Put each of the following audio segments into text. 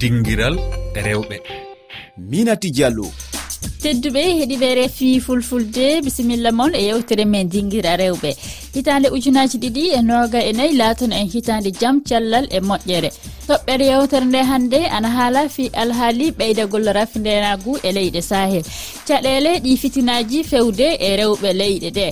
dinguiral rewɓe. Minati diallo. Tedduɓe heeɗiɓe refi fulfulde bisimilla moon e yewtere men dinguira rewɓe. Hitande ujunaji ɗiɗi e noga e nayyi laatono en hitande jaam cellal e moƴƴere. Toɓɓere yewtere nde hannde ana haala fi alhaali ɓeydagol rafidenagu e leyɗe sahel caɗele ɗi fitinaji fewde e rewɓe leyɗe ɗe.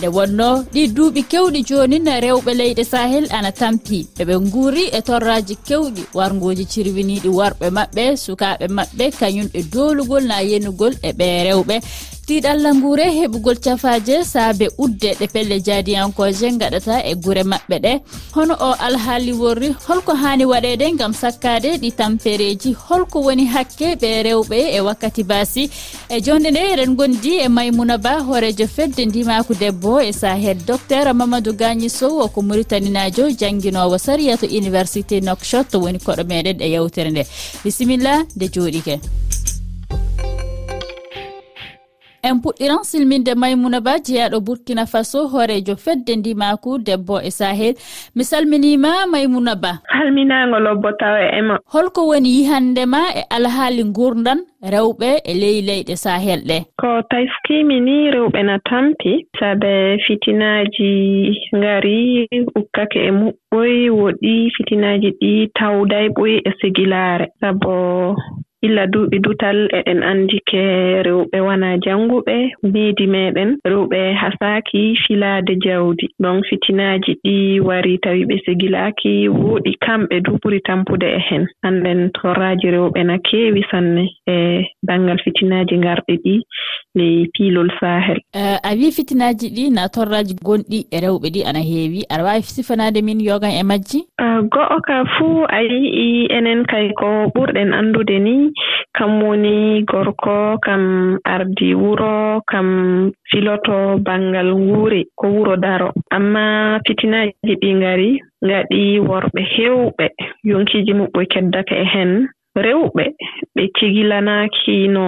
nde wonno ɗi duuɓi kewɗi joni rewɓe leyɗe sahel ana tampi. Eɓe guuri e torraji kewɗi wargoji cirwiniɗi worɓe maɓɓe sukaɓe maɓɓe kañum e dolugol na yenugol e ɓe rewɓe. tiiɗallah nguure heɓugol cafaje saabe udde ɗe pelle jadiyankoje gaɗata e guure maɓɓe ɗe. Hono o alhaali worri holko hani waɗede gam sakkade ɗi tampereji holko woni hakke ɓe rewɓe e wakkati baasi. E jonde nde eɗen gondi e maymouna ba hoorejo fedde ndimaku debbo e sahel docteur mamadou gagni sow o ko maritaninajo jangguinowo sariya to université nokshot woni koɗo meɗen e yewtere nde. Bisimilla nde jooɗike en puɗɗiran silminde maymouna ba jeyaɗo burkina faso hoorejo fedde ndimaku debbo e sahel. Mi salminima maymouna ba. Salminago lobbo tawa e ema holko woni yihandema e alhaali gurdan rewɓe e ley leyɗe sahel ɗe. Ko taskimi ni rewɓe na tampi sabe fitinaji ngari ukkake e muɓɓoy woɗi fitinaji ɗi tawday ɓoy e sigilaare. Sabo Illa duuɓi dutal eɗen anndi ke rewɓe wonaa jannguɓe, miidi meɗen rewɓe hasaaki filaade jawdi. donc fitinaaji ɗi wari tawi ɓe segilaaki wooɗi kamɓe du ɓuri tampude e heen. Annden torraaji rewɓe na keewi sanne e banngal fitinaaji ngarɗe ɗi. ley piilol sahel. Uh, a wi fitinaaji ɗi na torraaji gonɗi e rewɓe ɗi ana heewi. Aɗa waawi sifanaade min yogan e majji? Uh, go'o ka fuu a yi'i enen kay ko ɓurɗen anndude ni. Kam woni gorko kam ardi wuro kam filoto banngal nguure ko wuro daro. Amma fitinaaji ɗi ngari ngaɗi worɓe heewɓe yonkiiji muɓɓe keddaka e heen rewɓe ɓe cigilanaaki no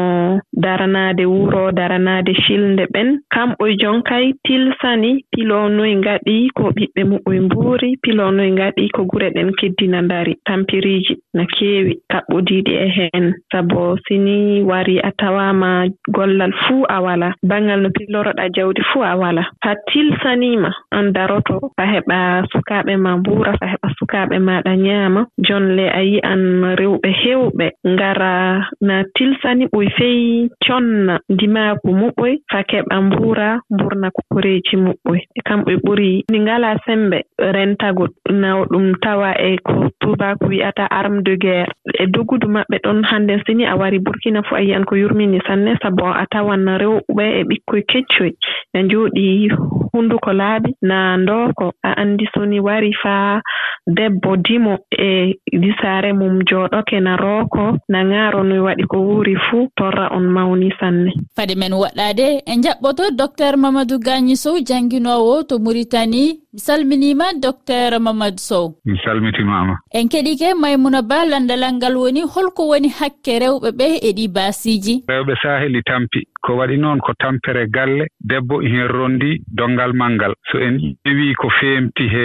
daranaade wuro daranaade filnde ɓen. Kamɓe jonkay tilsani piloo ngaɗi ko ɓiɓɓe muɓe mbuuri piloo ngaɗi ko gure ɗen keddina ndari tampiriiji no keewi. Kaɓɓodiiɗi e heen sabo sini wari a tawaama gollal fuu a wala. Baŋngal no piloroɗaa jawdi fuu a wala. So tilsaniima aan daroto a heɓa sukaaɓe ma mbuura so heɓa sukaaɓe maaɗa nyaama. Jonle a yi'an rewɓe heewɓe ngara na tilsani ɓoy fey conna ndimaagu muɓoy fa keɓa mbuura mbuurna kokkoreeji mu'oye kamɓe ɓuri ɗi ngalaa sembe rentago naw ɗum tawaa e ko tuubaako wi'ata arme de guerre. E doggudu maɓɓe ɗon hannde sini a wari burkina fo a yiyan ko yurmini sanne sabu a tawan rewɓe e ɓikkoye keccoy. Ne njooɗi hunnduko laaɓi na ndooko a anndi soni wari faa debbo dimo e disaare mum jooɗoke na rooko na ŋaaro no waɗi ko wuuri fuu torra on mawni sanne. Fade men woɗɗaade e njaɓɓoto docteur mamadou gagni sow jannginowo to muritani mi salminiima docteur mamadou sow. Mi salmitimama en keɗike maymuna ba landalal ngal woni holko woni hakke rewɓe ɓe e ɗi baasiiji rewɓe saheli tampi ko waɗi noon ko tampere galle debbo e hen rondi dongal malngal so en ƴeewi ko feemti he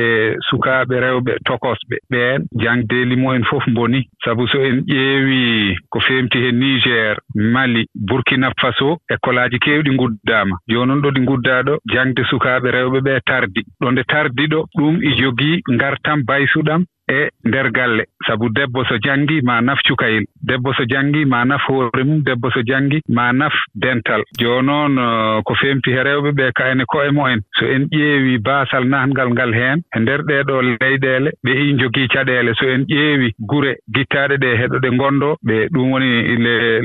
sukaaɓe rewɓe tokosɓe. Ɓeen jangdeeli mumen fof mboni. Sabu so en ƴeewi ko feemti he niger mali burkina faso école aji keewɗi nguddaama. Joonon ɗo ɗi nguddaa ɗo jangde sukaaɓe rewɓe ɓee tardi. Ɗo nde tardi ɗo ɗum e jogii ngartam baysuɗam e nder galle. Sabu debbo so janngii ma naf cukayel debbo so janngii ma naf hoore mum. Debbo so janngii ma naf dental. Jooni noon ko feemti he rewɓe ɓe kayne koye e mumen so en ƴeewi baasal nahngal ngal heen e ndeer ɗee ɗoo leyɗeele ɓe i jogii caɗeele. So en ƴeewi gure gittaaɗe ɗe heɗo ɗe ngonndoo ɓe ɗum woni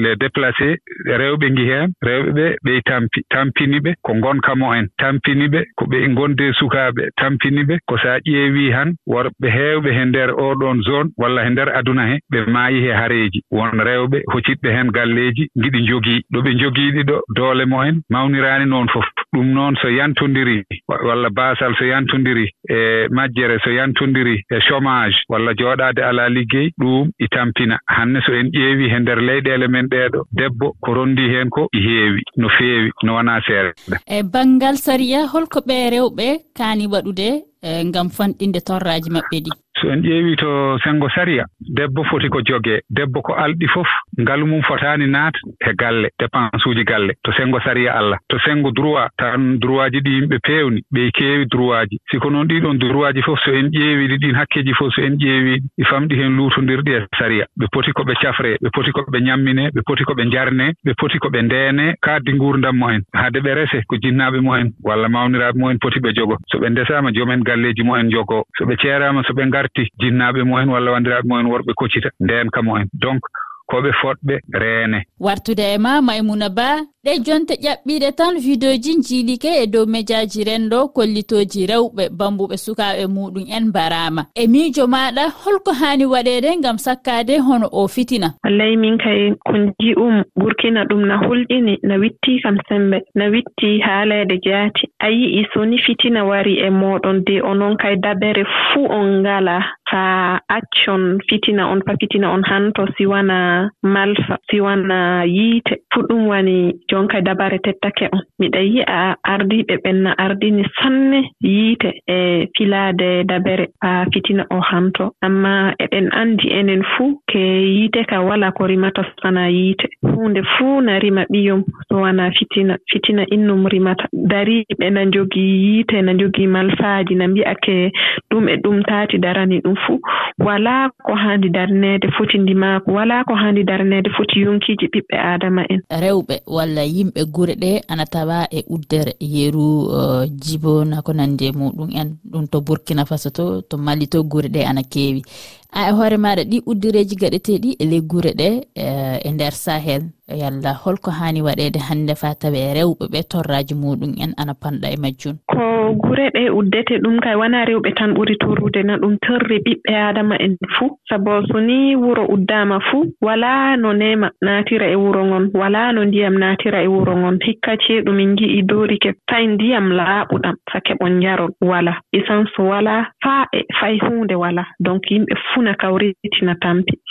les déplacé rewɓe ngi heen. Rewɓe ɓe ɓey tampi tampini ɓe ko ngonka mumen tampini ɓe ko ɓe ngondi sukaaɓe. Tampini ɓe ko so a ƴeewii han worɓe heewɓe heen nder oɗon zone walla e nder aduna he ɓe maayi he hareeji won rewɓe hocitɓe heen galleeji giɗi jogii ɗo ɓe jogiiɗi ɗo doole mumen mawniraani noon fof. Ɗum noon so yantondiri walla baasal so yantondiri e majjere so yantondiri e chômage walla jooɗaade alaa liggey ɗum i tampina. Hanne so en ƴeewi he nder leyɗeele men ɗeeɗo debbo ko ronndi heen ko i heewi no feewi no wonaa seeɗa e banngal sariya holko ɓe rewɓe kaani waɗude e ngam fanɗinde torraaji maɓɓe ɗi. so en ƴeewi to senngo sariya debbo foti ko jogee debbo ko alɗi fof ngalu mum fotaani naata e galle dépense uji galle. To senngo sariya allah to senngo droit tan droit ji ɗi yimɓe peewni ɓey keewi droit ji siko noon ɗiɗon droit ji fof so en ƴeewi ɗi ɗin hakkeji fof so en ƴeewi ɗi famɗi heen luutondirɗi e sariya. Ɓe poti ko ɓe cafree ɓe poti ko ɓe ñammine ɓe poti ko ɓe njarnee ɓe poti ko ɓe ndeenee kaaddi nguurdam mumen hade ɓe rese ko jinnaaɓe mumen walla mawniraaɓe mumen poti ɓe jogo. So ɓe ndesaama joomen galleeji mumen jogoo. So ɓe ceeraama so ɓe arti jinnaaɓe mumen walla wanndiraaɓe mumen worɓe koccita ndeen ka mumen donc ko ɓe fotɓe reene. Wartude e ma maymouna ba ɗe jonte ƴaɓɓiɗe tan videoji jiilike e dow médiaji renɗo kollitoji rewɓe bambuɓe sukaɓe muɗum en mbarama. E miijo maɗa holko hani waɗede gam sakkade hono o fitina. Wallay min kay ko ji'um burkina ɗum na hulɗini na witti kam sembe na witti haalede jaati. A yi'i soni fitina wari e moɗon de onon kay dabere fuu on ngala. so accon fitina on papitina on hanto siwana malfa siwana yiite. Fuu ɗum wani jonka dabare tettake on. Miɗa yi'a ardiɓe ɓenna ardini sanne yiite e filade dabere. Haa fitina o hanto. Amma eɗen andi enen fuu ke yiite ka wala ko rimata sana yiite. Hunde fuu na rima ɓiyum so wana fitina fitina innum rimata. Dariɓe na njogii yiite na njogii malfaaji na mbi'a ke ɗum e ɗum taati darani ɗum fuu walaa ko haandi darneede foti ndimaako walaa ko haandi darneede foti yonkiiji ɓiɓɓe aadama en rewɓe walla yimɓe gure ɗe ana tawaa e uddere yeru uh, jibona ko nandi e muɗum en. Ɗum to burkina faso to to mali to gure ɗe ana keewi. a e hoore maɗa ɗi uddireji gaɗeteɗi e ley gure ɗe e, e nder sahel. Yalla holko hani waɗede hannde fa tawi e rewɓe ɓe torraji muɗum en ana panɗa e majjum ko gure ɗe uddete ɗum kay wona rewɓe tan ɓuri torrude na ɗum torri ɓiɓɓe adama en fuu. Sabo so ni wuro uddama fuu wala no nema natira e wuro ngon wala no ndiyam natira e wuro ngon. Hikkaci ɗumin gi'i dorike fay ndiyam laaɓuɗam sa keɓon njarol wala essence wala faa e fay hunde wala donc yimɓe fuu fuu na kawritina tampi.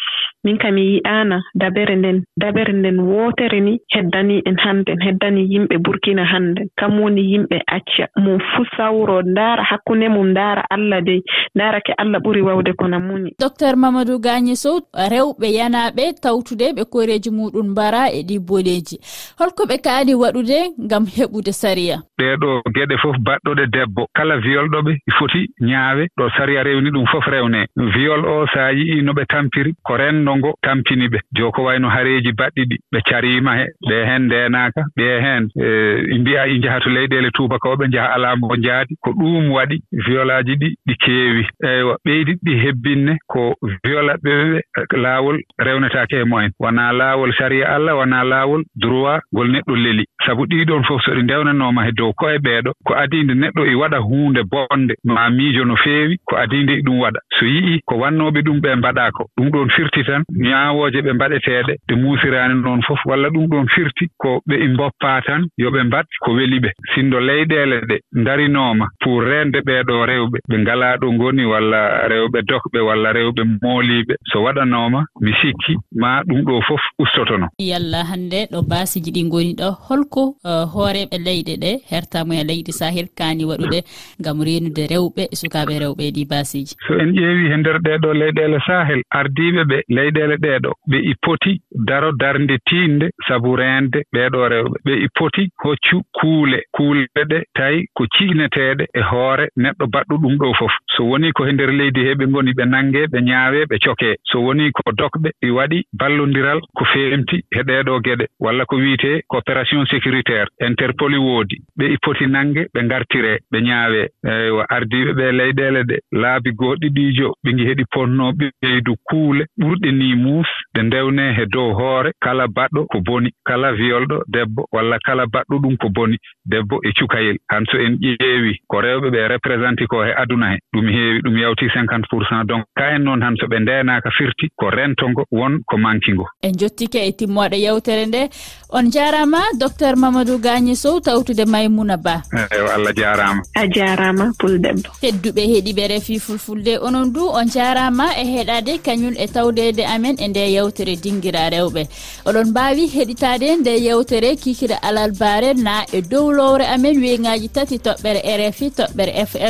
min kam mi yi'aana dabere nden dabere nden wootere ni heddani en hannde heddani yimɓe burkina hannde. Kam woni yimɓe acca. Mum fuu sawro ndaara hakkunde mum ndaara allah dey ndaarake allah ɓuri waawde kono muni. Docteur mamadou gagne sow rewɓe yanaaɓe tawtude ɓe koreeji muɗum mbara e ɗi boleeji holko ɓe kaani waɗude ngam heɓude sariya. Ɗeeɗo geɗe fof baɗɗoɗe debbo. Kala violɗoɓe foti ñaawe. Ɗo sariya rewni ɗum fof rewne. Viol o so a yi'i no ɓe tampiri. Ko renno wonno ngo tampini ɓe. Jo ko wayno hareeji baɗɗi ɗi. Ɓe cariima he ɓe heen ndeenaaka ɓe heen e mbiya i njaha to leyɗeele tuubakooɓe njaha alaa mbo njaadi. Ko ɗum waɗi violaaji ɗi ɗi keewi. Eywa ɓeydi ɗi hebbinne ko viola ɓeɓe ɓe laawol rewnetaake e mumen wonaa laawol sariya allah wonaa laawol droit ngol neɗɗo leli. Sabu ɗiɗon fof so ɗi ndewnanooma he dow koye ɓeeɗo ko adiinde neɗɗo e waɗa huunde bonde ma miijo no feewi ko adiinde e ɗum waɗa. so yii ko wannooɓe ɗum ɓe mbaɗaa ko ɗum ɗoon firti tan ñaawooje ɓe mbaɗeteeɗe ɗe muusiraani noon fof walla ɗum ɗoon firti ko ɓe mboppaa tan yo ɓe mbaɗ ko weli ɓe. Sindo leyɗeele ɗe ndarinooma pour reende ɓeeɗoo rewɓe ɓe ngalaa ɗo ngoni walla rewɓe dokɓe walla rewɓe mooliiɓe. So waɗanooma mi sikki ma ɗum ɗo fof ustotono. Yalla hannde ɗo baasiji ɗi ngoni ɗo holko e, hooreɓe leyɗe ɗe hertamo e leydi sahel kaani waɗude ngam reenude rewɓe e sukaaɓe rewɓe e ɗi baasiji. So en ƴeewi ƴeewi nder ndeer ɗeeɗo leyɗeele sahel ardiiɓe ɓe leyɗeele ɗeeɗo ɓe i poti daro darnde tiinde sabu reende ɓeeɗo rewɓe. Ɓe i poti hoccu kuule. Kuule ɗe tawi ko ciineteeɗe e hoore neɗɗo baɗɗo ɗum ɗo fof. So woni ko he nder leydi he ɓe ngoni ɓe nanngee ɓe ñaawee ɓe cokee. So woni ko dokɓe ɗi waɗi ballondiral ko feemti he ɗeeɗo geɗe. Walla ko wiyetee coopération sécuritaire interpoli woodi. Ɓe i poti nange ɓe ngartiree ɓe ñaawee. Eywa ardiiɓe ɓe leyɗeele ɗe laabi gooɗɗiɗiijo miijo ɓe ngi heɗi potnoo ɓeydu kuule ɓurɗe ni muus ɗe ndewnee he dow hoore kala baɗɗo ko boni kala wiyolɗo debbo walla kala baɗɗo ɗum ko boni debbo e cukayel. Han so en ƴeewi ko rewɓe ɓe représenté ko he aduna he ɗum heewi ɗum yawti cinquante pour cent. Donc ka en noon han so ɓe ndeenaaka firti ko rento ngo won ko manki ngo. En jottike e timmoɗe yewtere nde. On jaarama docteur mamadou gagne sow tawtude maymouna ba. Eyo allah jaarama a jarama pul debbo tedduɓe heeɗiɓe refi fulfulde ono on du on jarama e heɗade kañum e tawdede amen e nde yewtere dinguira rewɓe. Oɗon mbawi heɗitade nde yewtere kikira alal bare na e dow lowre amen wiyngaji tati toɓɓere rfi toɓɓere fr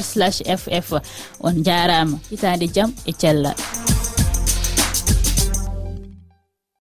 ff on jarama. Hitande jaam e cellal.